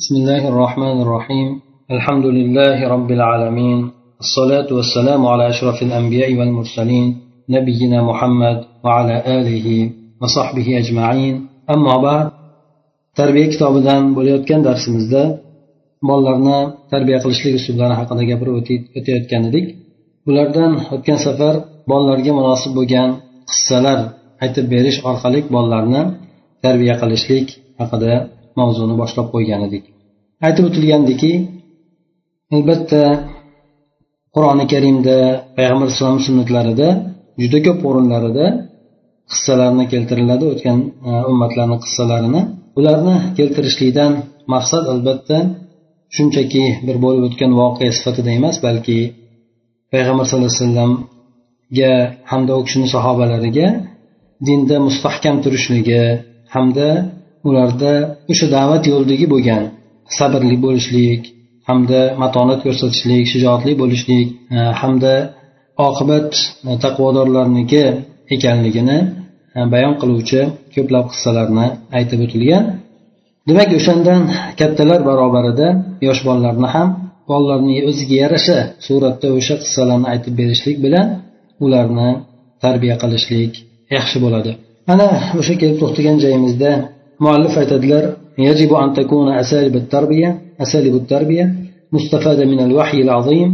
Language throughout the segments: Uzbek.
بسم الله الرحمن الرحيم الحمد لله رب العالمين الصلاة والسلام على أشرف الأنبياء والمرسلين نبينا محمد وعلى آله وصحبه أجمعين أما بعد tarbiya kitobidan bo'layotgan darsimizda bolalarni tarbiya qilishlik usullari haqida gapirib o'tayotgan edik bulardan o'tgan safar bolalarga munosib bo'lgan qissalar aytib berish orqali bolalarni tarbiya qilishlik haqida mavzuni boshlab qo'ygan edik. Aytib o'tilgandiki albatta qur'oni karimda payg'ambar alayhisalom sunnatlarida juda ko'p o'rinlarida qissalarni keltiriladi o'tgan e, ummatlarni qissalarini. Ularni keltirishlikdan maqsad albatta shunchaki bir bo'lib o'tgan voqea sifatida emas balki payg'ambar sallallohu alayhi vasallamga hamda u kishini sahobalariga dinda mustahkam turishligi hamda ularda o'sha da'vat yo'lidagi bo'lgan sabrli bo'lishlik hamda matonat ko'rsatishlik shijoatli bo'lishlik e, hamda oqibat e, taqvodorlarniki ekanligini e, bayon qiluvchi ko'plab qissalarni aytib o'tilgan. Demak o'shandan kattalar barobarida yosh bolalarni ham bolalarni o'ziga yarasha suratda o'sha qissalarni aytib berishlik bilan ularni tarbiya qilishlik yaxshi bo'ladi. Mana o'sha kelib to'xtagan joyimizda muallif aytadilar يجب أن تكون أساليب التربية أساليب التربية مستفادة من الوحي العظيم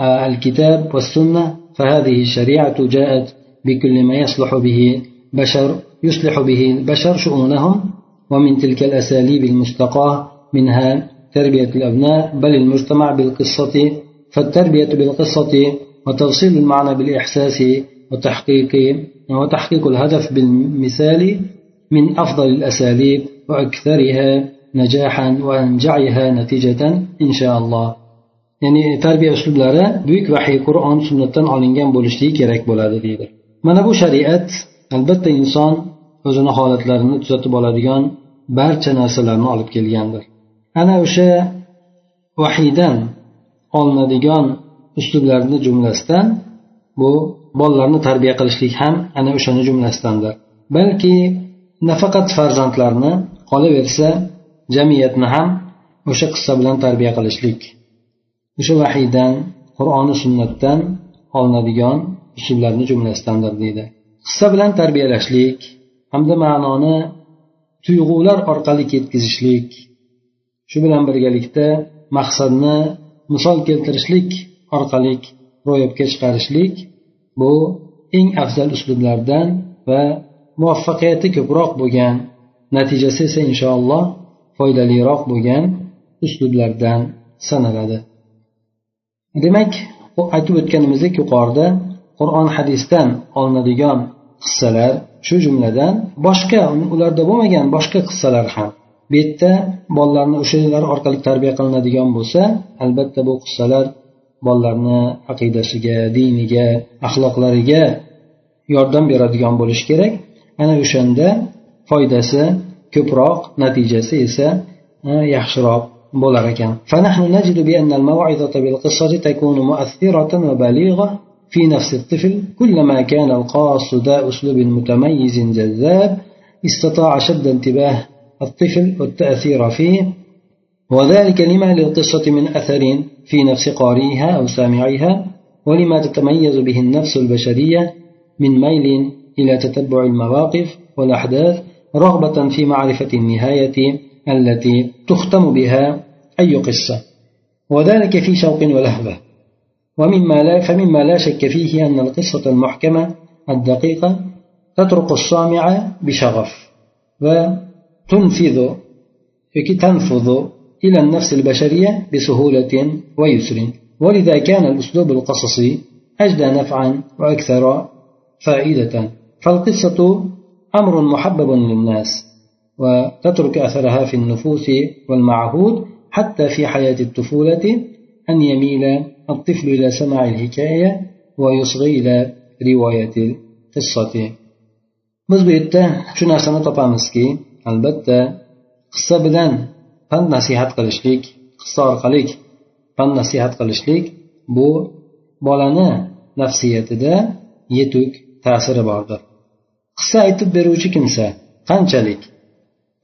الكتاب والسنة فهذه الشريعة جاءت بكل ما يصلح به بشر يصلح به البشر شؤونهم ومن تلك الأساليب المستقاة منها تربية الأبناء بل المجتمع بالقصة فالتربية بالقصة وتوصيل المعنى بالإحساس وتحقيق وتحقيق الهدف بالمثال من أفضل الأساليب وأكثرها نجاحا وأنجعها نتيجة إن شاء الله ya'ni tarbiya uslublari buyuk vahiy qur'on sunnatdan olingan bo'lishligi kerak bo'ladi deydi mana bu shariat albatta inson o'zini holatlarini tuzatib oladigan barcha narsalarni olib kelgandir ana o'sha vahiydan olinadigan uslublarni jumlasidan bu bolalarni tarbiya qilishlik ham ana o'shani jumlasidandir balki nafaqat farzandlarni qolaversa jamiyatni ham o'sha qissa bilan tarbiya qilishlik. O'sha vahiydan qur'oni sunnatdan olinadigan usullarni jumlasidandir deydi. Qissa bilan tarbiyalashlik hamda ma'noni tuyg'ular orqali yetkazishlik shu bilan birgalikda maqsadni misol keltirishlik orqali ro'yobga chiqarishlik bu eng afzal uslublardan va muvaffaqiyati ko'proq bo'lgan natijasi esa inshaalloh foydaliroq bo'lgan uslublardan sanaladi. Demak aytib o'tganimizdek yuqorida qur'on hadisdan olinadigan qissalar shu jumladan boshqa ularda bo'lmagan boshqa qissalar ham. Bu yerda bolalarni o'shalar orqali tarbiya qilinadigan bo'lsa albatta bu qissalar bolalarni aqidasiga diniga axloqlariga yordam beradigan bo'lishi kerak. Ana o'shanda foydasi ko'proq natijasi esa yaxshiroq bo'lar ekan. فنحن نجد بأن الموعظة بالقصة تكون مؤثرة وبليغة في نفس الطفل كلما كان القاص ذا أسلوب متميز جذاب استطاع شد انتباه الطفل والتأثير فيه وذلك لما للقصة من أثر في نفس قارئها أو سامعها ولما تتميز به النفس البشرية من ميل إلى تتبع المواقف والأحداث رغبة في معرفة النهاية التي تختم بها أي قصة. وذلك في شوق ولهبة ومما لا فمما لا شك فيه أن القصة المحكمة الدقيقة تترك الصامع بشغف وتنفذ تنفذ إلى النفس البشرية بسهولة ويسر. ولذا كان الأسلوب القصصي أجدى نفعا وأكثر فائدة. فالقصة أمر محبب للناس وتترك أثرها في النفوس والمعهود حتى في حياة الطفولة أن يميل الطفل إلى سماع الحكاية ويصغي إلى رواية القصة biz bu yerda shu narsani topamizki albatta qissa bilan pand nasihat qilishlik qissa orqali pand nasihat qilishlik bu bolani nafsiyatida yetuk ta'siri bordir qissa aytib beruvchi kimsa qanchalik?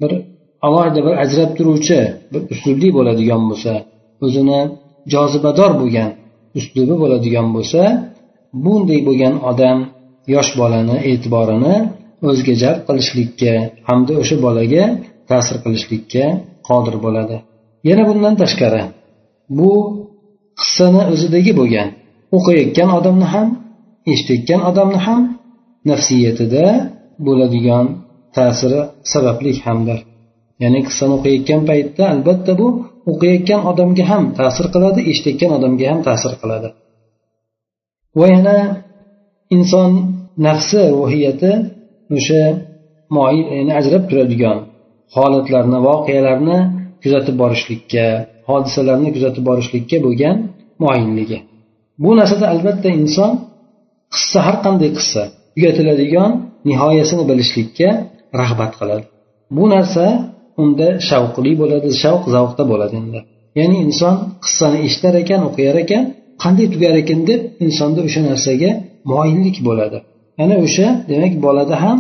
Bir alohida bir ajrab turuvchi bir uslubli bo'ladigan bo'lsa o'zini jozibador bo'lgan uslubi bo'ladigan bo'lsa bunday bo'lgan odam yosh bolani e'tiborini o'ziga jalb qilishlikka hamda o'sha bolaga ta'sir qilishlikka qodir bo'ladi. Yana bundan tashqari bu qissani o'zidagi bo'lgan o'qiyotgan odamni ham eshitayotgan odamni ham nafsiyatida bo'ladigan ta'siri sababli hamdir. Ya'ni qissani o'qiyotgan paytda albatta bu o'qiyotgan odamga ham ta'sir qiladi eshitayotgan odamga ham ta'sir qiladi. Va yana inson nafsi ruhiyati o'sha ya'ni ajrab turadigan holatlarni voqealarni kuzatib borishlikka hodisalarni kuzatib borishlikka bo'lgan moyilligi. Bu narsada albatta inson qissa har qanday qissa tugatiladigan nihoyasini bilishlikka rag'bat qiladi. Bu narsa unda shavqli bo'ladi shavq zavqda bo'ladi endi. Ya'ni inson qissani eshitar ekan o'qiyar ekan qanday tugar ekan deb insonda o'sha narsaga moyillik bo'ladi. Ana o'sha demak bolada ham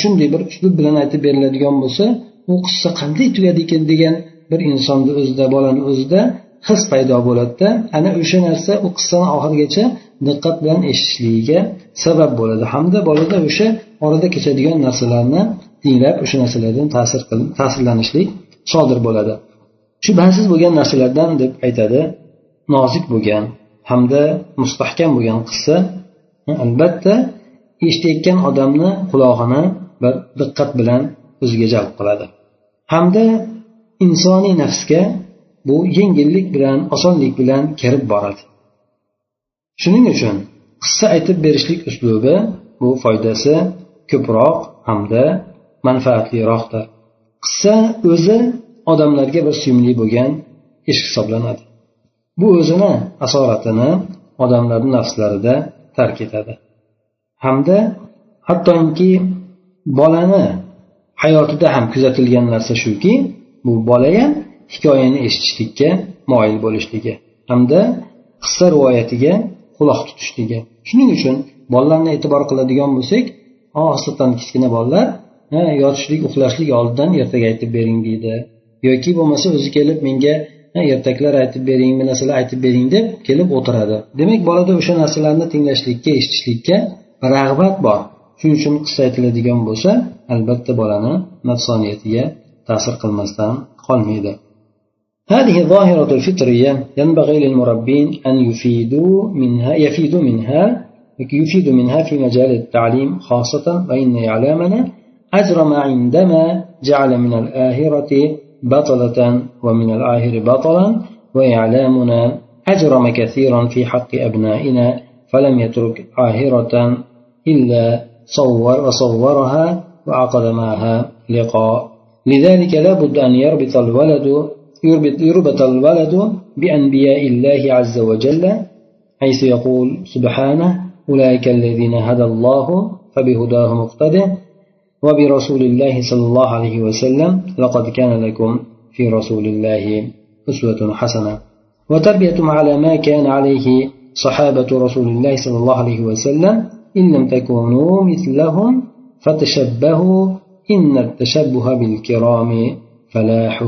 shunday bir uslub bilan aytib beriladigan bo'lsa u qissa qanday tugadi ekan degan bir insonni o'zida bolani o'zida his paydo bo'ladida ana o'sha narsa u qissani oxirigacha diqqat bilan eshitishligiga sabab bo'ladi. Hamda bolada o'sha orada kechadigan narsalarni tinglab o'sha narsalardan ta'sir qilib ta'sirlanishlik sodir bo'ladi. Shubhasiz bo'lgan narsalardan deb aytadi nozik bo'lgan hamda mustahkam bo'lgan qissa albatta eshitayotgan odamni qulog'ini bir diqqat bilan o'ziga jalb qiladi. Hamda insoniy nafsga bu yengillik bilan osonlik bilan kirib boradi. Shuning uchun qissa aytib berishlik uslubi bu foydasi ko'proq hamda manfaatliroqdir qissa o'zi odamlarga bir suyumli bo'lgan ish hisoblanadi. Bu o'zini asoratini odamlarni nafslarida tark etadi. Hamda hattoki bolani hayotida ham kuzatilgan narsa shuki bu bola ham hikoyani eshitishlikka moyil bo'lishligi hamda qissa rivoyatiga quloq tutishligi shuning uchun bolalarni e'tibor qiladigan bo'lsak osatan kichkina bolalar yotishlik uxlashlik oldidan ertaga aytib bering deydi. Yoki bo'lmasa o'zi kelib menga ertaklar aytib bering bir narsalar aytib bering deb kelib o'tiradi. Demak bolada o'sha narsalarni tinglashlikka eshitishlikka rag'bat bor. Shuning uchun qissa aytiladigan bo'lsa albatta bolani nafsoniyatiga ta'sir qilmasdan qolmaydi. هذه ظاهرة الفطرية ينبغي للمربين أن يفيدوا منها يفيدوا منها يفيد منها في مجال التعليم خاصة وإن إعلامنا أجرم عندما جعل من الآهرة بطلة ومن الآهر بطلا وإعلامنا أجرم كثيرا في حق أبنائنا فلم يترك آهرة إلا صور وصورها وعقد معها لقاء. لذلك لا بد أن يربط الولد يربط, الولد بأنبياء الله عز وجل حيث يقول سبحانه أولئك الذين هدى الله فبهداه مقتده وبرسول الله صلى الله عليه وسلم لقد كان لكم في رسول الله أسوة حسنة. وتربيتم على ما كان عليه صحابة رسول الله صلى الله عليه وسلم إن لم تكونوا مثلهم فتشبهوا إن التشبه بالكرام فلاح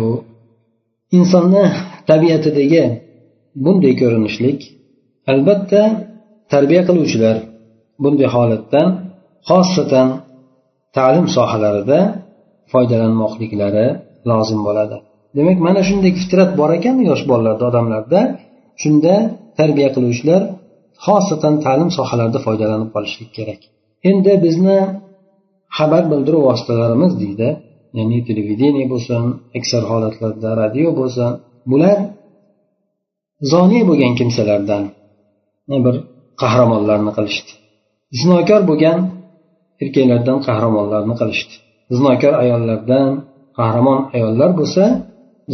insonni tabiatidagi bunday ko'rinishlik albatta tarbiya qiluvchilar bunday holatdan xosatan ta'lim sohalarida foydalanmoqliklari lozim bo'ladi. Demak mana shunday fitrat bor ekan yosh bolalarda odamlarda. Shunda tarbiya qiluvchilar xosatan ta'lim sohalarida foydalanib qolishlik kerak. Endi bizni xabar bildiruv vositalarimiz deydi. Ya'ni televideniya bo'lsin aksar holatlarda radio bo'lsin bular zoniy bo'lgan kimsalardan bir qahramonlarni qilishdi. Zinokor bo'lgan erkaklardan qahramonlarni qilishdi. Zinokor ayollardan qahramon ayollar bo'lsa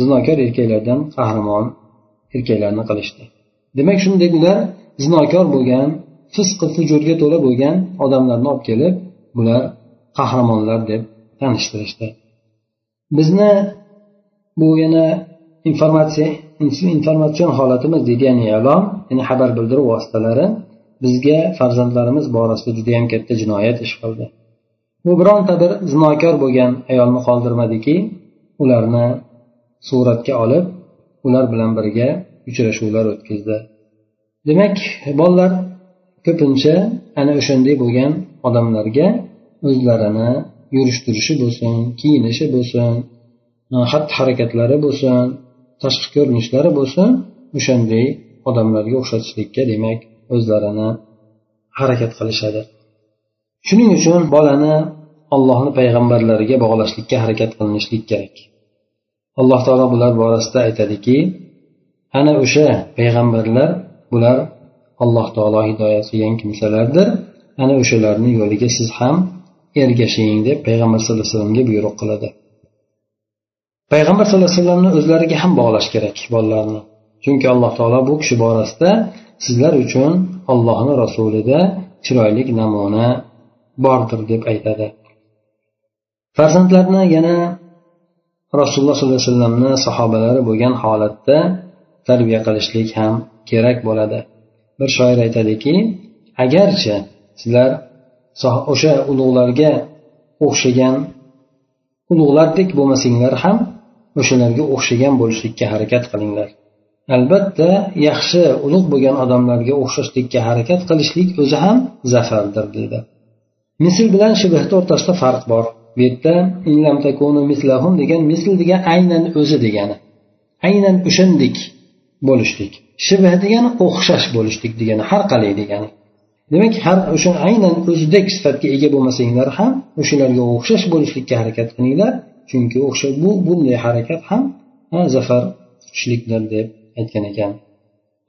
zinokor erkaklardan qahramon erkaklarni qilishdi. Demak shunday ular zinokor bo'lgan fisqi fujurga to'la bo'lgan odamlarni olib kelib bular qahramonlar deb tanishtirishdi. Bizni bu yana informatsiya informatsion holatimiz deydi ya'ni e'lon ya'ni xabar bildiruv vositalari bizga farzandlarimiz borasida judayam katta jinoyat ish qildi. Bu bironta bir zinokor bo'lgan ayolni qoldirmadiki ularni suratga olib ular bilan birga uchrashuvlar o'tkazdi. Demak bolalar ko'pincha ana o'shanday bo'lgan odamlarga o'zlarini yurish turishi bo'lsin kiyinishi bo'lsin xatti harakatlari bo'lsin tashqi ko'rinishlari bo'lsin o'shanday odamlarga o'xshatishlikka demak o'zlarini harakat qilishadi. Shuning uchun bolani allohni payg'ambarlariga bog'lashlikka harakat qilinishlik kerak. Alloh taolo bular borasida aytadiki ana o'sha payg'ambarlar bular alloh taolo hidoyasi qilgan kimsalardir ana o'shalarni yo'liga siz ham ergashing deb payg'ambar sallallohu alayhi vasallamga buyruq qiladi. Payg'ambar sallallohu alayhi vasallamni o'zlariga ham bog'lash kerak bolalarni. Chunki alloh taolo bu kishi borasida sizlar uchun ollohni rasulida chiroyli namuna bordir deb aytadi. Farzandlarni yana rasululloh sollallohu alayhi vasallamni sahobalari bo'lgan holatda tarbiya qilishlik ham kerak bo'ladi. Bir shoir aytadiki agarchi sizlar o'sha ulug'larga o'xshagan ulug'lardek bo'lmasanglar ham o'shalarga o'xshagan bo'lishlikka harakat qilinglar. Albatta yaxshi ulug' bo'lgan odamlarga o'xshashlikka harakat qilishlik o'zi ham zafardir deydi. Misl bilan shibhni o'rtasida farq bor. Bu yerda degan misl degan aynan o'zi degani. Aynan o'shandek bo'lishlik. Shibh degani o'xshash bo'lishlik degani har qalay degani. demak har o'sha aynan o'zidek sifatga ega bo'lmasanglar ham o'shalarga o'xshash bo'lishlikka harakat qilinglar chunki o'sha bu bunday harakat ham zafar quchishlikdir deb aytgan ekan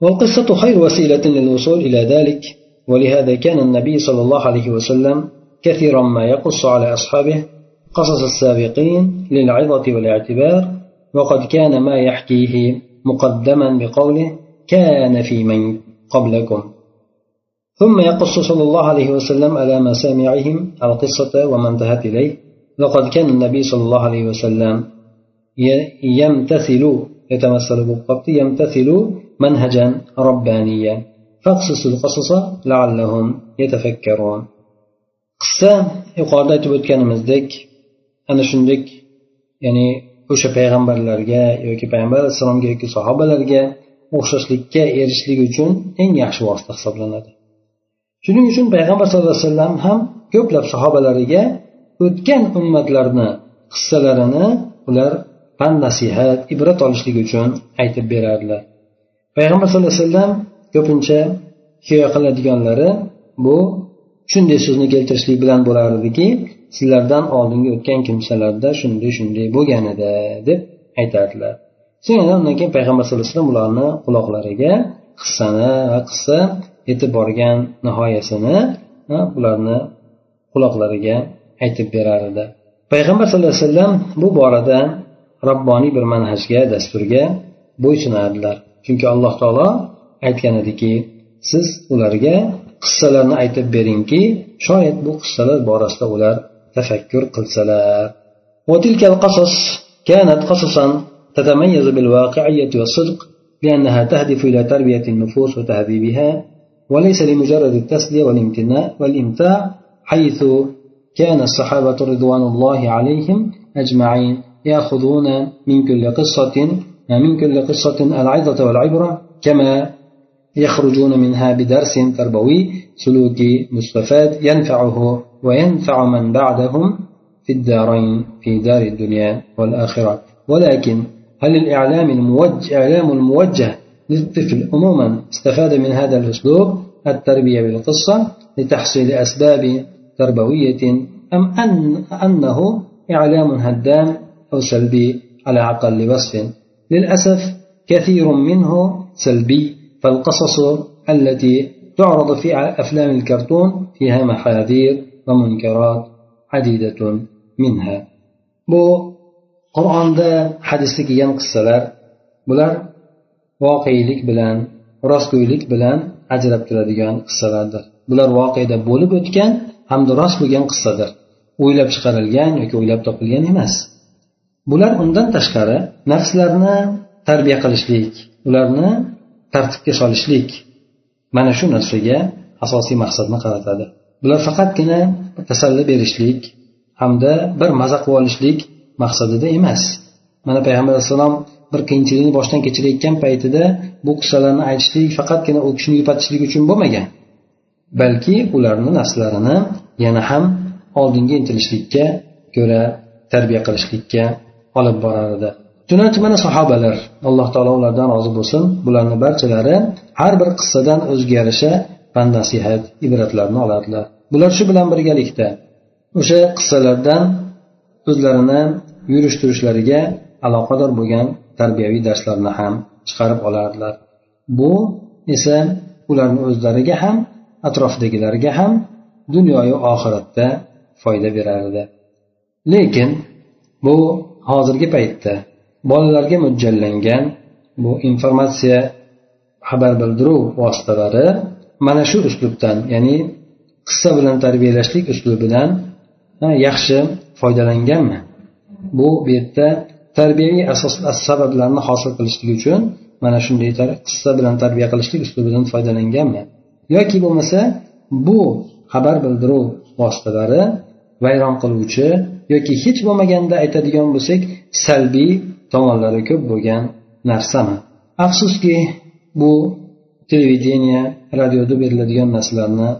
والقصة خير وسيلة للوصول إلى ذلك ولهذا كان النبي صلى الله عليه وسلم كثيرا ما يقص على أصحابه قصص السابقين للعظة والاعتبار وقد كان ما يحكيه مقدما بقوله كان في من قبلكم ثم يقص صلى الله عليه وسلم على مسامعهم القصة وما انتهت إليه. لقد كان النبي صلى الله عليه وسلم يمتثل يتمثل بالضبط يمتثل منهجا ربانيا. فاقصص القصص لعلهم يتفكرون. قصة يقال تبت كان مزدك. أنا شندك. يعني o'sha payg'ambarlarga yoki payg'ambar alayhissalomga yoki sahobalarga o'xshashlikka erishishlik uchun eng yaxshi vosita hisoblanadi shuning uchun payg'ambar sallallohu alayhi vasallam ham ko'plab sahobalariga o'tgan ummatlarni qissalarini ular pan nasihat ibrat olishlik uchun aytib berardilar. Payg'ambar sallallohu alayhi vasallam ko'pincha hikoya qiladiganlari bu shunday so'zni keltirishlik bilan bo'lar ediki sizlardan oldingi o'tgan kimsalarda shunday shunday bo'lgan edi deb aytardilar. So'ng undan keyin payg'ambar sallallohu alayhi vasallam ularni quloqlariga qissani va qissa yetib borgan nihoyasini ularni quloqlariga aytib berar edi payg'ambar sallallohu alayhi vasallam bu borada robboniy bir manhajga dasturga bo'ysunardilar chunki alloh taolo aytgan ediki siz ularga qissalarni aytib beringki shoyat bu qissalar borasida ular tafakkur qilsalar وتلك القصص كانت قصصا تتميز بالواقعية والصدق لأنها تهدف إلى تربية النفوس وتهذيبها وليس لمجرد التسلية والامتناء والإمتاع حيث كان الصحابة رضوان الله عليهم أجمعين يأخذون من كل قصة من كل قصة العظة والعبرة كما يخرجون منها بدرس تربوي سلوكي مستفاد ينفعه وينفع من بعدهم في الدارين في دار الدنيا والآخرة. ولكن هل الإعلام الموجه, إعلام الموجه للطفل عموما استفاد من هذا الأسلوب؟ التربية بالقصة لتحصيل أسباب تربوية أم أن أنه إعلام هدام أو سلبي على أقل وصف. للأسف كثير منه سلبي فالقصص التي تعرض في أفلام الكرتون فيها محاذير ومنكرات عديدة منها. bu qur'onda hadisda kelgan qissalar bular voqelik bilan rostgo'ylik bilan ajrab turadigan qissalardir. Bular voqeda bo'lib o'tgan hamda rost bo'lgan qissadir. O'ylab chiqarilgan yoki o'ylab topilgan emas. Bular undan tashqari nafslarni tarbiya qilishlik ularni tartibga solishlik mana shu narsaga asosiy maqsadni qaratadi. Bular faqatgina tasalli berishlik hamda bir maza qilib olishlik maqsadida emas. Mana payg'ambar alayhissalom bir qiyinchilikni boshdan kechirayotgan paytida bu qissalarni aytishlik faqatgina u kishini yupatishlik uchun bo'lmagan. Balki ularni nafslarini yana ham oldinga intilishlikka ko'ra tarbiya qilishlikka olib borar edi chunonchi mana sahobalar alloh taolo ulardan rozi bo'lsin bularni barchalari har bir qissadan o'ziga yarasha pand nasihat ibratlarni oladilar bular shu bilan birgalikda o'sha qissalardan o'zlarini yurish turishlariga aloqador bo'lgan tarbiyaviy darslarni ham chiqarib olardilar. Bu esa ularni o'zlariga ham atrofdagilarga ham dunyoyu oxiratda foyda berardi. Lekin bu hozirgi paytda bolalarga mo'ljallangan bu informatsiya xabar bildiruv vositalari mana shu uslubdan ya'ni qissa bilan tarbiyalashlik uslubidan yaxshi foydalanganmi? Bu bu yerda tarbiyaviy asos sabablarni hosil qilishlik uchun mana shunday qissa bilan tarbiya qilishlik uslubidan foydalanganmi yoki bo'lmasa bu xabar bildiruv vositalari vayron qiluvchi yoki hech bo'lmaganda aytadigan bo'lsak salbiy tomonlari ko'p bo'lgan narsami? Afsuski bu televideniya radioda beriladigan narsalarni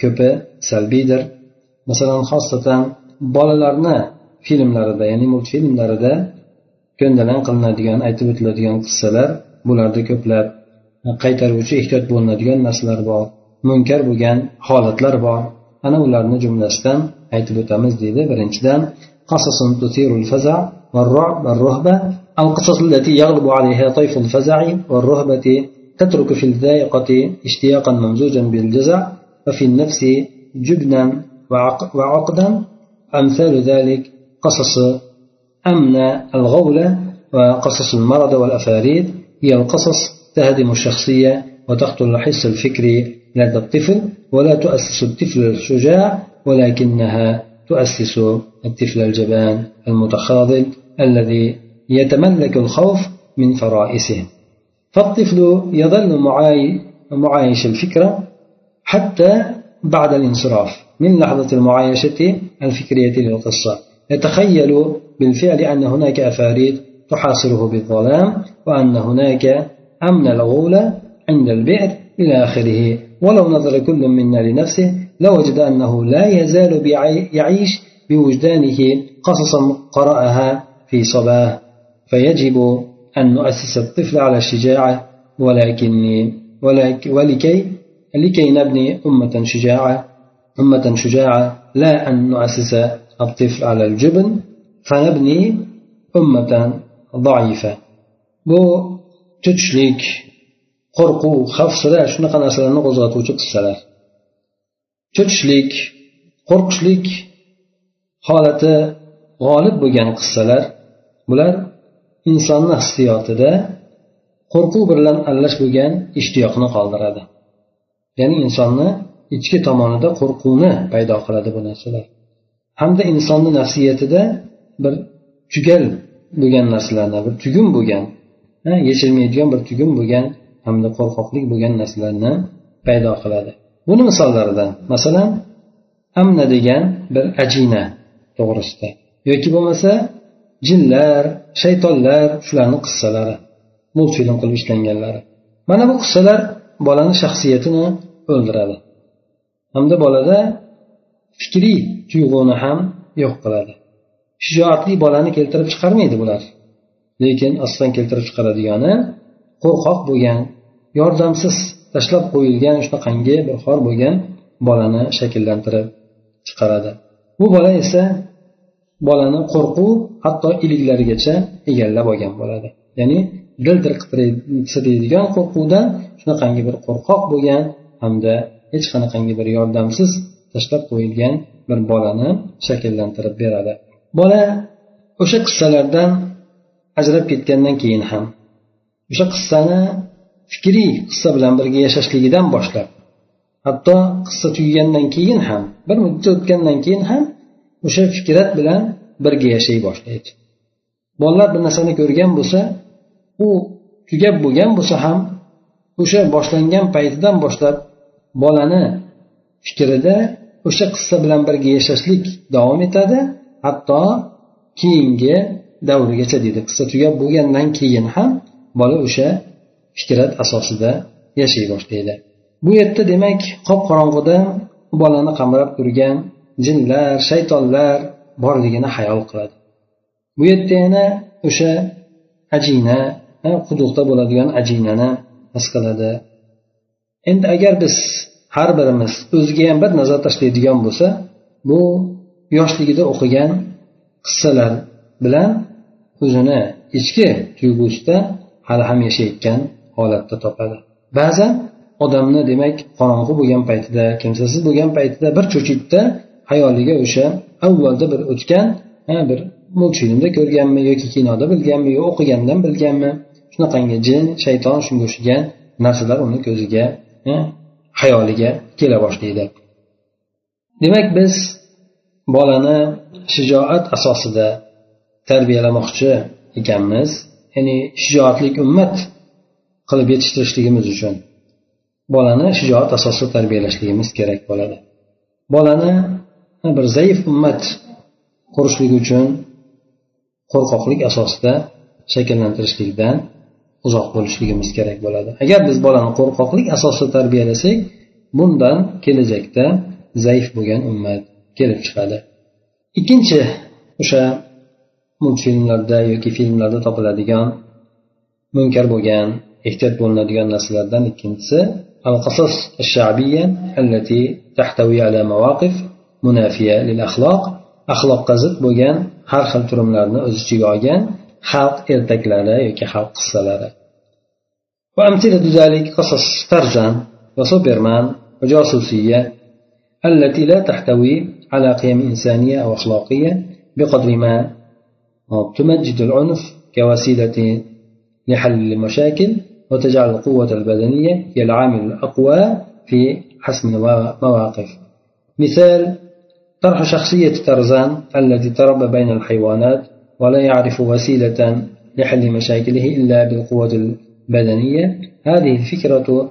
ko'pi salbiydir. Masalan xosatan bolalarni filmlarida ya'ni multfilmlarida ko'ndalang qilinadigan aytib o'tiladigan qissalar bularda ko'plab qaytaruvchi ehtiyot bo'linadigan narsalar bor munkar bo'lgan holatlar bor ana ularni jumlasidan aytib o'tamiz deydi birinchidan قصص تثير الفزع والرعب والرهبة القصص التي يغلب عليها طيف الفزع والرهبة تترك في الذائقة اشتياقا ممزوجا بالجزع وفي النفس جبنا وعقدا أمثال ذلك قصص أمن الغولة وقصص المرض والأفاريد هي القصص تهدم الشخصية وتقتل الحس الفكري لدى الطفل ولا تؤسس الطفل الشجاع ولكنها تؤسس الطفل الجبان المتخاذل الذي يتملك الخوف من فرائسه. فالطفل يظل معايش الفكرة حتى بعد الانصراف. من لحظة المعايشة الفكرية للقصة. يتخيل بالفعل أن هناك أفاريد تحاصره بالظلام وأن هناك أمن الغولة عند البئر إلى آخره. ولو نظر كل منا لنفسه لوجد أنه لا يزال يعيش بوجدانه قصصا قرأها في صباه فيجب أن نؤسس الطفل على الشجاعة ولكن ولكي لكي نبني أمة شجاعة. أمة شجاعة لا أن نؤسس الطفل على الجبن. فنبني أمة ضعيفة bu tutishlik qo'rquv xavfsira shunaqa narsalarni qo'zg'atuvchi qissalar cho'chishlik qo'rqishlik holati g'olib bo'lgan qissalar bular insonni hissiyotida qo'rquv bilan aralash bo'lgan ishtiyoqni qoldiradi ya'ni insonni ichki tomonida qo'rquvni paydo qiladi bu narsalar hamda insonni nafsiyatida bir tugal bo'lgan narsalarni bir tugun bo'lgan yechilmaydigan bir tugun bo'lgan hamda qo'rqoqlik bo'lgan narsalarni paydo qiladi. Buni misollaridan masalan amna degan bir ajina to'g'risida yoki bo'lmasa jinlar shaytonlar shularni qissalari multfilm qilib ishlanganlari. Mana bu qissalar bolani shaxsiyatini o'ldiradi. Hamda bolada fikriy tuyg'uni ham yo'q qiladi. Shijoatli bolani keltirib chiqarmaydi bular. Lekin aslan keltirib chiqaradigani qo'rqoq bo'lgan yordamsiz tashlab qo'yilgan shunaqangi bir xor bo'lgan bolani shakllantirib chiqaradi. Bu bola esa bolani qo'rquv hatto iliklarigacha egallab olgan bo'ladi. Ya'ni dil dir qitiraydigan qo'rquvdan shunaqangi bir qo'rqoq bo'lgan hamda hech qanaqangi bir yordamsiz tashlab qo'yilgan bir bolani shakllantirib beradi. Bola o'sha qissalardan ajrab ketgandan keyin ham o'sha qissani fikriy qissa bilan birga yashashligidan boshlab hatto qissa tugagandan keyin ham bir muddat o'tgandan keyin ham o'sha fikrat bilan birga yashay boshlaydi. Bolalar bir narsani ko'rgan bo'lsa u tugab bo'lgan bo'lsa ham o'sha boshlangan paytidan boshlab bolani fikrida o'sha qissa bilan birga yashashlik davom etadi. Hatto keyingi davrgacha deydi. Qissa tugab bo'lgandan keyin ham bola o'sha fikrat asosida yashay boshlaydi bu yerda demak qop qorong'uda bolani qamrab turgan jinlar shaytonlar borligini hayol qiladi. Bu yerda yana o'sha ajina quduqda bo'ladigan ajinani his qiladi. Endi agar biz har birimiz o'ziga ham bir nazar tashlaydigan bo'lsa bu yoshligida o'qigan qissalar bilan o'zini ichki tuyg'usida hali ham yashayotgan holatda topadi. Ba'zan odamni demak qorong'u bo'lgan paytida kimsasiz bo'lgan paytida bir cho'chitda hayoliga o'sha avvalda bir o'tgan bir multfilmda ko'rganmi yoki kinoda bilganmi yo o'qigandan bilganmi shunaqangi jin shayton shunga o'xshagan narsalar uni ko'ziga hayoliga kela boshlaydi. Demak biz bolani shijoat asosida tarbiyalamoqchi ekanmiz. Ya'ni shijoatli ummat qilib yetishtirishligimiz uchun bolani shijoat asosida tarbiyalashligimiz kerak bo'ladi. Bolani bir zaif ummat qurishligi uchun qo'rqoqlik asosida shakllantirishlikdan uzoq bo'lishligimiz kerak bo'ladi. Agar biz bolani qo'rqoqlik asosida tarbiyalasak bundan kelajakda zaif bo'lgan ummat kelib chiqadi ikkinchi o'sha multfilmlarda yoki filmlarda topiladigan munkar bo'lgan ehtiyot bo'linadigan narsalardan ikkinchisi القصص الشعبية التي تحتوي على مواقف منافية للأخلاق axloqqa zid bo'lgan har xil turumlarni o'z ichiga olgan xalq ertaklari yoki xalq qissalari وأمثلة ذلك قصص ترجان وسوبرمان وجاسوسية التي لا تحتوي على قيم إنسانية أو أخلاقية بقدر ما تمجد العنف كوسيلة لحل المشاكل وتجعل القوة البدنية هي العامل الأقوى في حسم المواقف. مثال طرح شخصية ترزان الذي تربى بين الحيوانات ولا يعرف وسيلة لحل مشاكله إلا بالقوة البدنية. هذه الفكرة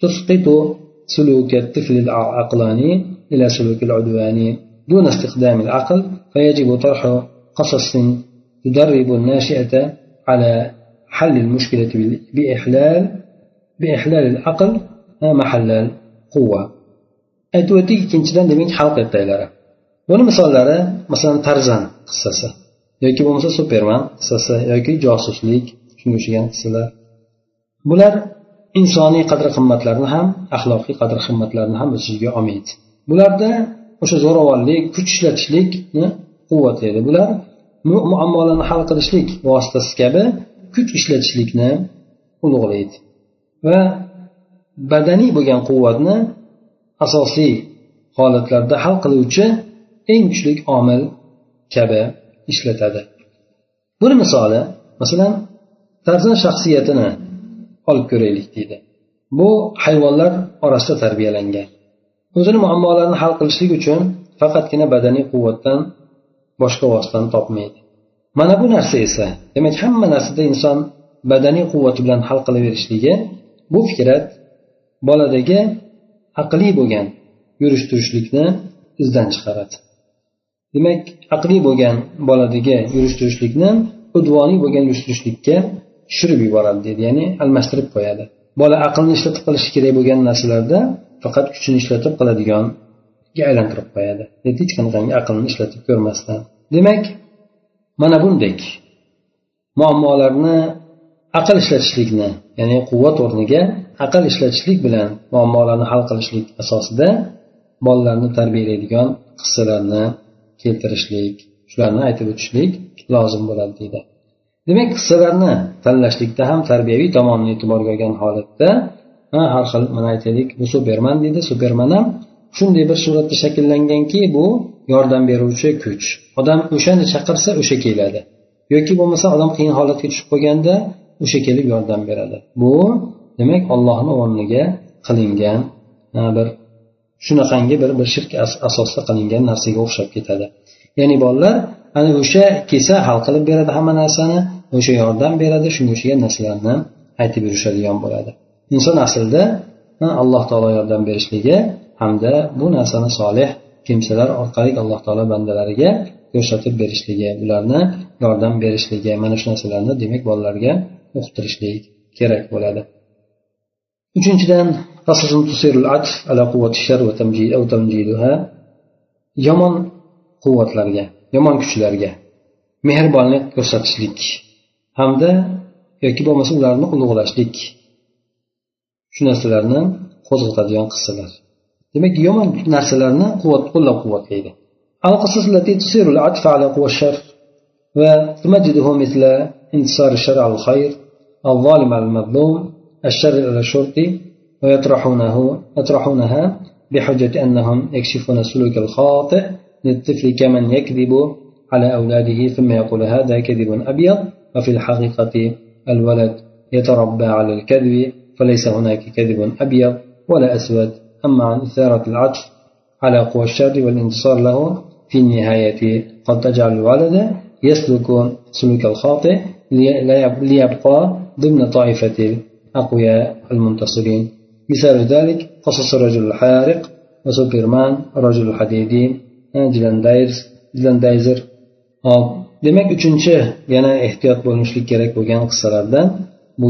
تسقط سلوك الطفل العقلاني إلى سلوك العدواني دون استخدام العقل فيجب طرح قصص تدرب الناشئة على حل المشكلة بإحلال بإحلال العقل محل القوة aytib o'tdik ikkinchidan demak xalq ertaklari buni misollari masalan tarzan qissasi yoki bo'lmasa superman qissasi yoki josuslik shunga o'xshagan qissalar bular insoniy qadr qimmatlarni ham axloqiy qadr qimmatlarni ham o'z ichiga olmaydi bularda o'sha zo'ravonlik kuch ishlatishlikni quvvatlaydi. Bular muammolarni hal qilishlik vositasi kabi kuch ishlatishlikni ulug'laydi. Va badaniy bo'lgan quvvatni asosiy holatlarda hal qiluvchi eng kuchli omil kabi ishlatadi. Buni misoli masalan farzand shaxsiyatini olib ko'raylik deydi. Bu hayvonlar orasida tarbiyalangan. O'zini muammolarini hal qilishlik uchun faqatgina badaniy quvvatdan boshqa vositani topmaydi. Mana bu narsa esa demak hamma narsada inson badaniy quvvati bilan hal qilaverishligi bu fikrat boladagi aqliy bo'lgan yurish turishlikni izdan chiqaradi. Demak aqliy bo'lgan boladagi yurish turishlikni udvoniy bo'lgan yurish turishlikka tushirib yuboradi deydi ya'ni almashtirib qo'yadi. Bola aqlni ishlatib qilishi kerak bo'lgan narsalarda faqat kuchini ishlatib qiladiganiga aylantirib qo'yadi. Hech qanaqangi aqlni ishlatib ko'rmasdan. Demak mana bundek muammolarni aql ishlatishlikni ya'ni quvvat o'rniga aql ishlatishlik bilan muammolarni hal qilishlik asosida bolalarni tarbiyalaydigan qissalarni keltirishlik shularni aytib o'tishlik lozim bo'ladi deydi. Demak qissalarni tanlashlikda ham tarbiyaviy tomonni e'tiborga olgan holatda har xil mana aytaylik bu superman deydi. Superman ham shunday bir suratda shakllanganki bu yordam beruvchi kuch. Odam o'shani chaqirsa o'sha keladi. Yoki bo'lmasa odam qiyin holatga tushib qolganda o'sha kelib yordam beradi. Bu demak ollohni o'rniga qilingan bir shunaqangi bir bir shirk asosida qilingan narsaga o'xshab ketadi. Ya'ni bolalar ana o'sha kelsa hal qilib beradi hamma narsani o'sha yordam beradi shunga o'xshagan narsalarni aytib yurishadigan bo'ladi. Inson aslida alloh taolo yordam berishligi hamda bu narsani solih kimsalar orqali alloh taolo bandalariga ko'rsatib berishligi ularni yordam berishligi mana shu narsalarni demak bolalarga uqtirishlik kerak bo'ladi. Uchinchidan yomon quvvatlarga yomon kuchlarga mehribonlik ko'rsatishlik hamda yoki bo'lmasa ularni ulug'lashlik shu narsalarni qo'zg'atadigan qissalar. Demak yomon narsalarni qo'llab quvvatlaydi. بحجة أنهم يكشفون الخاطئ للطفل كمن يكذب على أولاده ثم يقول هذا كذب أبيض وفي الحقيقة الولد يتربى على الكذب فليس هناك كذب أبيض ولا أسود. أما عن إثارة العطف على قوى الشر والانتصار له في النهاية قد تجعل الولد يسلك سلوك الخاطئ ليبقى ضمن طائفة الأقوياء المنتصرين. مثال ذلك قصص الرجل الحارق وسوبرمان الرجل الحديدي dilandayzer hop demak uchinchi yana ehtiyot bo'lishlik kerak bo'lgan qissalardan bu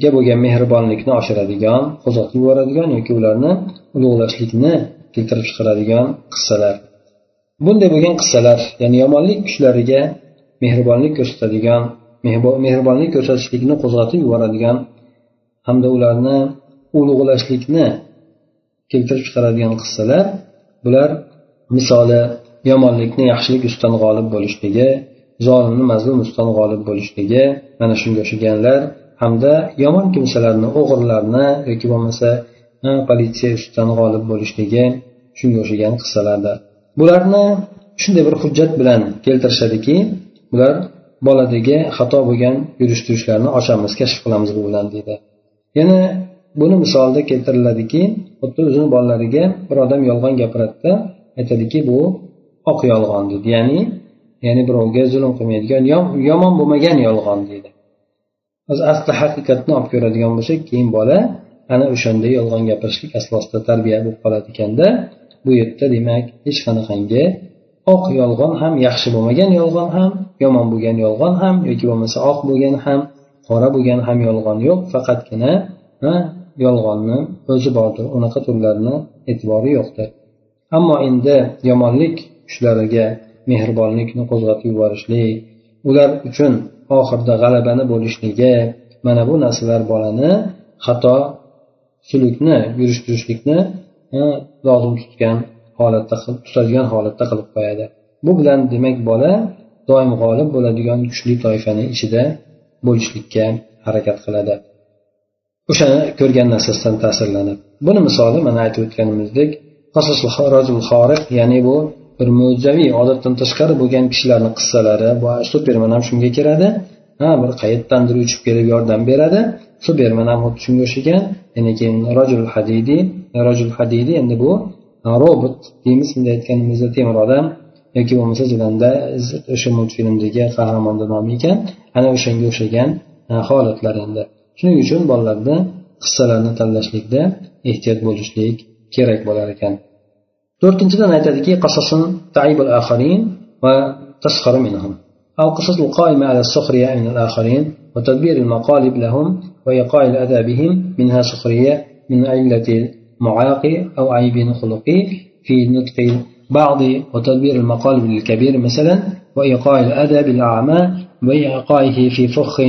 ga bo'lgan mehribonlikni oshiradigan qo'zg'atib yuboradigan yoki ularni ulug'lashlikni keltirib chiqaradigan qissalar. Bunday bo'lgan qissalar ya'ni yomonlik kuchlariga mehribonlik ko'rsatadigan mehribonlik ko'rsatishlikni qo'zg'atib yuboradigan hamda ularni ulug'lashlikni keltirib chiqaradigan qissalar bular misoli yomonlikni yaxshilik ustidan g'olib bo'lishligi zolimni mazlum ustidan g'olib bo'lishligi mana shunga o'xshaganlar hamda yomon kimsalarni o'g'irlarni yoki bo'lmasa politsiya ustidan g'olib bo'lishligi shunga o'xshagan qissalardir. Bularni shunday bir hujjat bilan keltirishadiki bular boladagi xato bo'lgan yurish turishlarni ochamiz kashf qilamiz bu bilan deydi. Yana buni misolda keltiriladiki xuddi o'zini bolalariga bir odam yolg'on gapiradida aytadiki bu oq yolg'on deydi. Ya'ni ya'ni birovga zulm qilmaydigan yomon bo'lmagan yolg'on deydi. Asli haqiqatni olib ko'radigan bo'lsak keyin bola ana o'shanda yolg'on gapirishlik asosida tarbiya bo'lib qoladi ekanda bu yerda demak hech qanaqangi oq yolg'on ham yaxshi bo'lmagan yolg'on ham yomon bo'lgan yolg'on ham yoki bo'lmasa oq bo'lgan ham qora bo'lgan ham yolg'on yo'q. Faqatgina yolg'onni o'zi bordir unaqa turlarni e'tibori yo'qdir. Ammo endi yomonlik kuchlariga mehribonlikni qo'zg'atib yuborishlik ular uchun oxirida g'alabani bo'lishligi mana bu narsalar bolani xato sulukni yurish turishlikni lozim tutgan holatda tutadigan holatda qilib qo'yadi. Bu bilan demak bola doim g'olib bo'ladigan kuchli toifani ichida bo'lishlikka harakat qiladi. O'shani ko'rgan narsasidan ta'sirlanib. Buni misoli mana aytib o'tganimizdek ya'ni bu bir mo'jizaviy odatdan tashqari bo'lgan kishilarni qissalari bu superman ham shunga kiradi. Ha bir qayerdandir uchib kelib yordam beradi. Superman ham xuddi shunga o'xshagan. Yana keyin rojul hadidiy rojul hadidiy endi bu robot deymiz bunday aytganimizda temir odam yoki bo'lmasa jilanda o'sha multfilmdagi qahramonni nomi ekan. Ana o'shanga o'xshagan holatlar endi. Shuning uchun bolalarda qissalarni tanlashlikda ehtiyot bo'lishlik kerak bo'lar ekan. To'rtinchidan aytadiki أو قصص القائمة على السخرية من الآخرين وتدبير المقالب لهم وإيقاع الأذى بهم منها سخرية من علة المعاق أو عيب خلقي في نطق بعض وتدبير المقالب للكبير مثلا وإيقاع الأذى بالأعمى وإيقاعه في فخ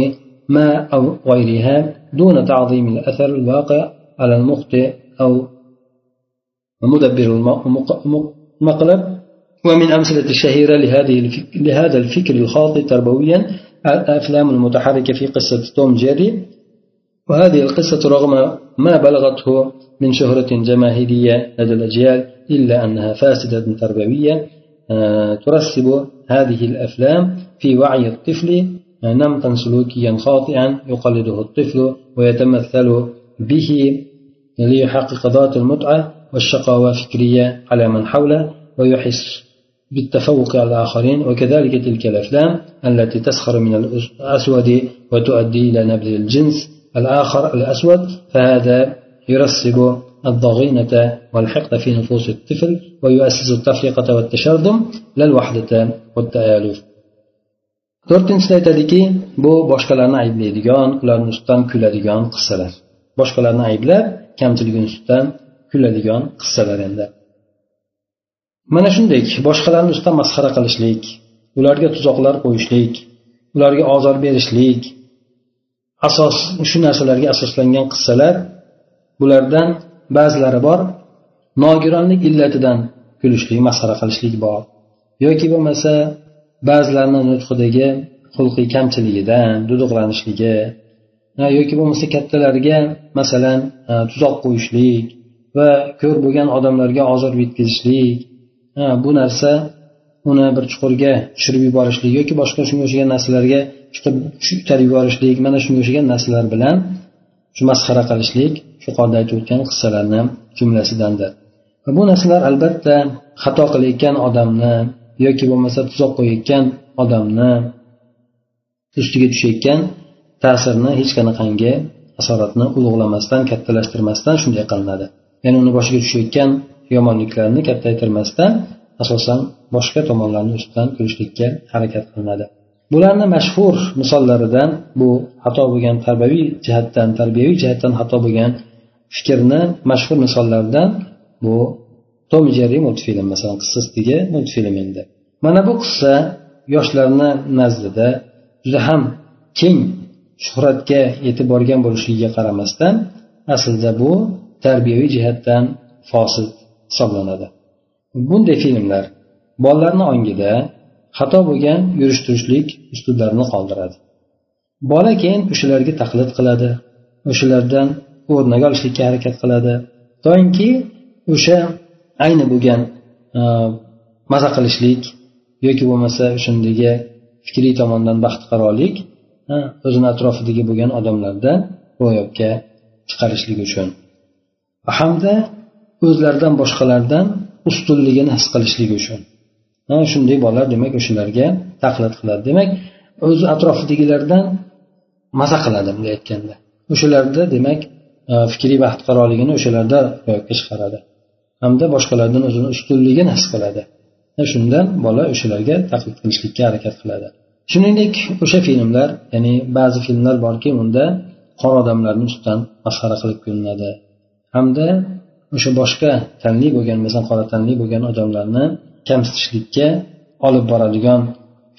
ما أو غيرها دون تعظيم الأثر الواقع على المخطئ أو ومدبر المقلب ومن أمثلة الشهيرة لهذه لهذا الفكر الخاطئ تربويا الأفلام المتحركة في قصة توم جيري. وهذه القصة رغم ما بلغته من شهرة جماهيرية لدى الأجيال إلا أنها فاسدة تربوية ترسب هذه الأفلام في وعي الطفل نمطا سلوكيا خاطئا يقلده الطفل ويتمثل به ليحقق ذات المتعة. والشقاوة فكرية على من حوله ويحس بالتفوق على الآخرين وكذلك تلك الأفلام التي تسخر من الأسود وتؤدي إلى نبذ الجنس الآخر الأسود. فهذا يرسب الضغينة والحقد في نفوس الطفل ويؤسس التفرقة والتشرذم لا الوحدة والتآلف. to'rtinchisida aytadiki bu boshqalarni ayblaydigan ularni ustidan kuladigan qissalar boshqalarni ayblab kamchiligini ustidan kuladigan qissalar endi. Mana shunday boshqalarni ustidan masxara qilishlik ularga tuzoqlar qo'yishlik ularga ozor berishlik asos shu narsalarga asoslangan qissalar bulardan ba'zilari bor nogironlik illatidan kulishlik masxara qilishlik bor. Yoki bo'lmasa ba'zilarni nutqidagi xulqiy kamchiligidan duduqlanishligi yoki bo'lmasa kattalarga masalan tuzoq qo'yishlik va ko'r bo'lgan odamlarga ozor yetkazishlik. Bu narsa uni bir chuqurga tushirib yuborishlik yoki boshqa shunga o'xshagan narsalarga chiqib itarib yuborishlik mana shunga o'xshagan narsalar bilan shu masxara qilishlik yuqorida aytib o'tgan qissalarni jumlasidandir. Bu narsalar albatta xato qilayotgan odamni yoki bo'lmasa tuzoq qo'yayotgan odamni ustiga tushayotgan ta'sirni hech qanaqangi asoratni ulug'lamasdan kattalashtirmasdan shunday qilinadi. Ya'ni uni boshiga tushayotgan yomonliklarni kattaytirmasdan asosan boshqa tomonlarni ustidan kulishlikka harakat qilinadi. Bularni mashhur misollaridan bu xato bo'lgan tarbiyaviy jihatdan tarbiyaviy jihatdan xato bo'lgan fikrni mashhur misollaridan bu tom jerri multfilm masalan qissasidagi multfilm endi. Mana bu qissa yoshlarni nazdida juda ham keng shuhratga yetib borgan bo'lishligiga qaramasdan aslida bu tarbiyaviy jihatdan fosil hisoblanadi. Bunday filmlar bolalarni ongida xato bo'lgan yurish turishlik uslublarini qoldiradi. Bola keyin o'shalarga taqlid qiladi o'shalardan o'rnak olishlikka harakat qiladi. Doimki o'sha ayni bo'lgan e, maza qilishlik yoki bo'lmasa o'shandagi fikriy tomondan baxtiqarolik e, o'zini atrofidagi bo'lgan odamlarda ro'yobga chiqarishlik uchun hamda o'zlaridan boshqalardan ustunligini his qilishligi uchun. Shunday bolalar demak o'shalarga taqlid qiladi. Demak o'zi atrofidagilardan maza qiladi bunday aytganda. O'shalarda demak e, fikriy baxtiqaroligini o'shalarda e, ro'yobga chiqaradi hamda boshqalardan o'zini ustunligini his qiladi. Shundan bola o'shalarga taqlid qilishlikka harakat qiladi. Shuningdek o'sha filmlar ya'ni ba'zi filmlar borki unda qora odamlarni ustidan masxara qilib ko'rinadi. Hamda o'sha boshqa tanli bo'lgan masalan qora tanli bo'lgan odamlarni kamsitishlikka olib boradigan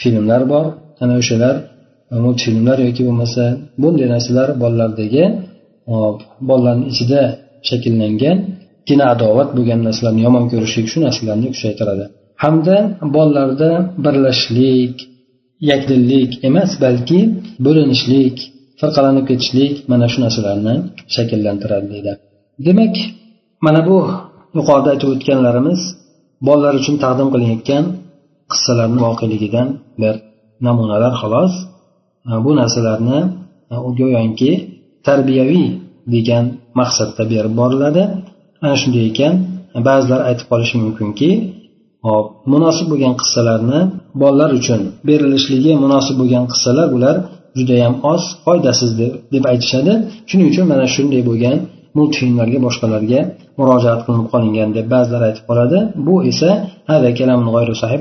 filmlar bor. Ana o'shalar multfilmlar yoki bo'lmasa bunday narsalar bolalardagi bolalarni ichida shakllangan gina adovat bo'lgan narsalarni yomon ko'rishlik shu narsalarni kuchaytiradi. Hamda bolalarda birlashishlik yakdillik emas balki bo'linishlik firqalanib ketishlik mana shu narsalarni shakllantiradi deydi. Demak mana bu yuqorida aytib o'tganlarimiz bolalar uchun taqdim qilinayotgan qissalarni voqeligidan bir namunalar xolos. Bu narsalarni e, go'yoki tarbiyaviy degan maqsadda berib boriladi. Ana shunday ekan ba'zilar aytib qolishi mumkinki hop munosib bo'lgan qissalarni bolalar uchun berilishligi munosib bo'lgan qissalar bular judayam oz foydasiz deb aytishadi. Shuning uchun mana shunday bo'lgan multfilmlarga boshqalarga murojaat qilinib qolingan deb ba'zilar aytib qoladi. Bu esa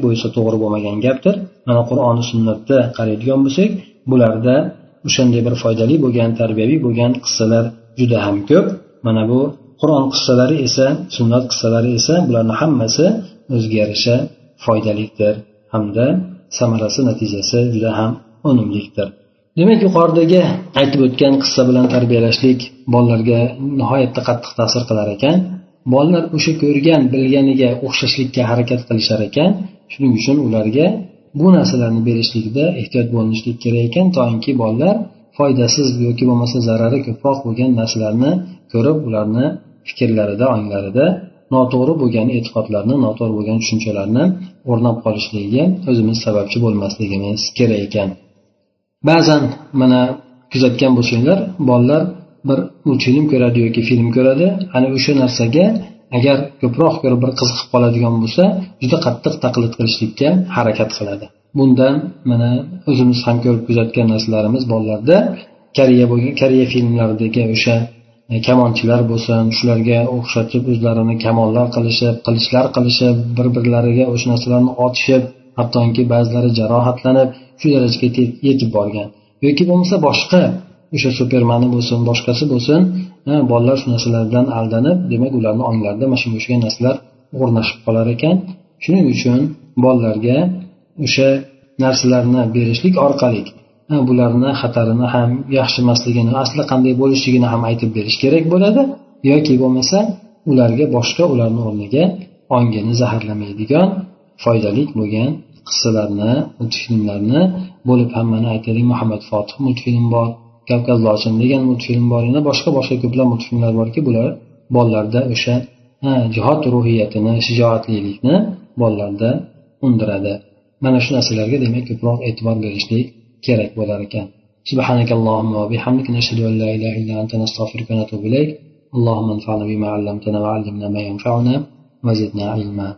bu esa to'g'ri bo'lmagan gapdir. Mana qur'oni sunnatda qaraydigan bo'lsak bularda o'shanday bir foydali bo'lgan tarbiyaviy bo'lgan qissalar juda ham ko'p. Mana bu qur'on qissalari esa sunnat qissalari esa bularni hammasi o'ziga yarasha foydalikdir hamda samarasi natijasi juda ham unumlikdir demak yuqoridagi aytib o'tgan qissa bilan tarbiyalashlik bolalarga nihoyatda qattiq ta'sir qilar ekan. Bolalar o'sha ko'rgan bilganiga o'xshashlikka harakat qilishar ekan. Shuning uchun ularga bu narsalarni berishlikda ehtiyot bo'linishlik kerak ekan toinki bolalar foydasiz yoki bo'lmasa zarari ko'proq bo'lgan narsalarni ko'rib ularni fikrlarida onglarida noto'g'ri bo'lgan e'tiqodlarni noto'g'ri bo'lgan tushunchalarni o'rnab qolishligiga o'zimiz sababchi bo'lmasligimiz kerak ekan. Ba'zan mana kuzatgan bo'lsanglar bolalar bir multfilm ko'radi yoki film ko'radi. Ana o'sha narsaga agar ko'proq ko'rib bir qiziqib qoladigan bo'lsa juda qattiq taqlid qilishlikka harakat qiladi. Bundan mana o'zimiz ham ko'rib kuzatgan narsalarimiz bolalarda. Koreya bo'lgan koreya filmlaridagi o'sha e, kamonchilar bo'lsin shularga o'xshatib o'zlarini kamonlar qilishib qilichlar qilishib bir birlariga o'sha narsalarni otishib hattoki ba'zilari jarohatlanib shu darajaga yetib borgan. Yoki bo'lmasa boshqa o'sha supermani bo'lsin boshqasi bo'lsin bolalar shu narsalardan aldanib demak ularni onglarida mana shunga o'xshagan narsalar o'rnashib qolar ekan. Shuning uchun bolalarga o'sha narsalarni berishlik orqali bularni xatarini ham yaxshi emasligini asli qanday bo'lishligini ham aytib berish kerak bo'ladi. Yoki bo'lmasa ularga boshqa ularni o'rniga ongini zaharlamaydigan foydali bo'lgan qissalarni multfilmlarni bo'lib hammani aytaylik muhammad fotih multfilm bor kavkaz lochin degan multfilm bor yana boshqa boshqa ko'plab multfilmlar borki bular bolalarda o'sha jihod ruhiyatini shijoatlilikni bolalarda undiradi mana shu narsalarga demak ko'proq e'tibor berishlik kerak bo'lar ekan سبحانك اللهم وبحمدك نشهد أن لا إله إلا أنت نستغفرك ونتوب إليك اللهم انفعنا بما علمتنا وعلمنا ما ينفعنا وزدنا علما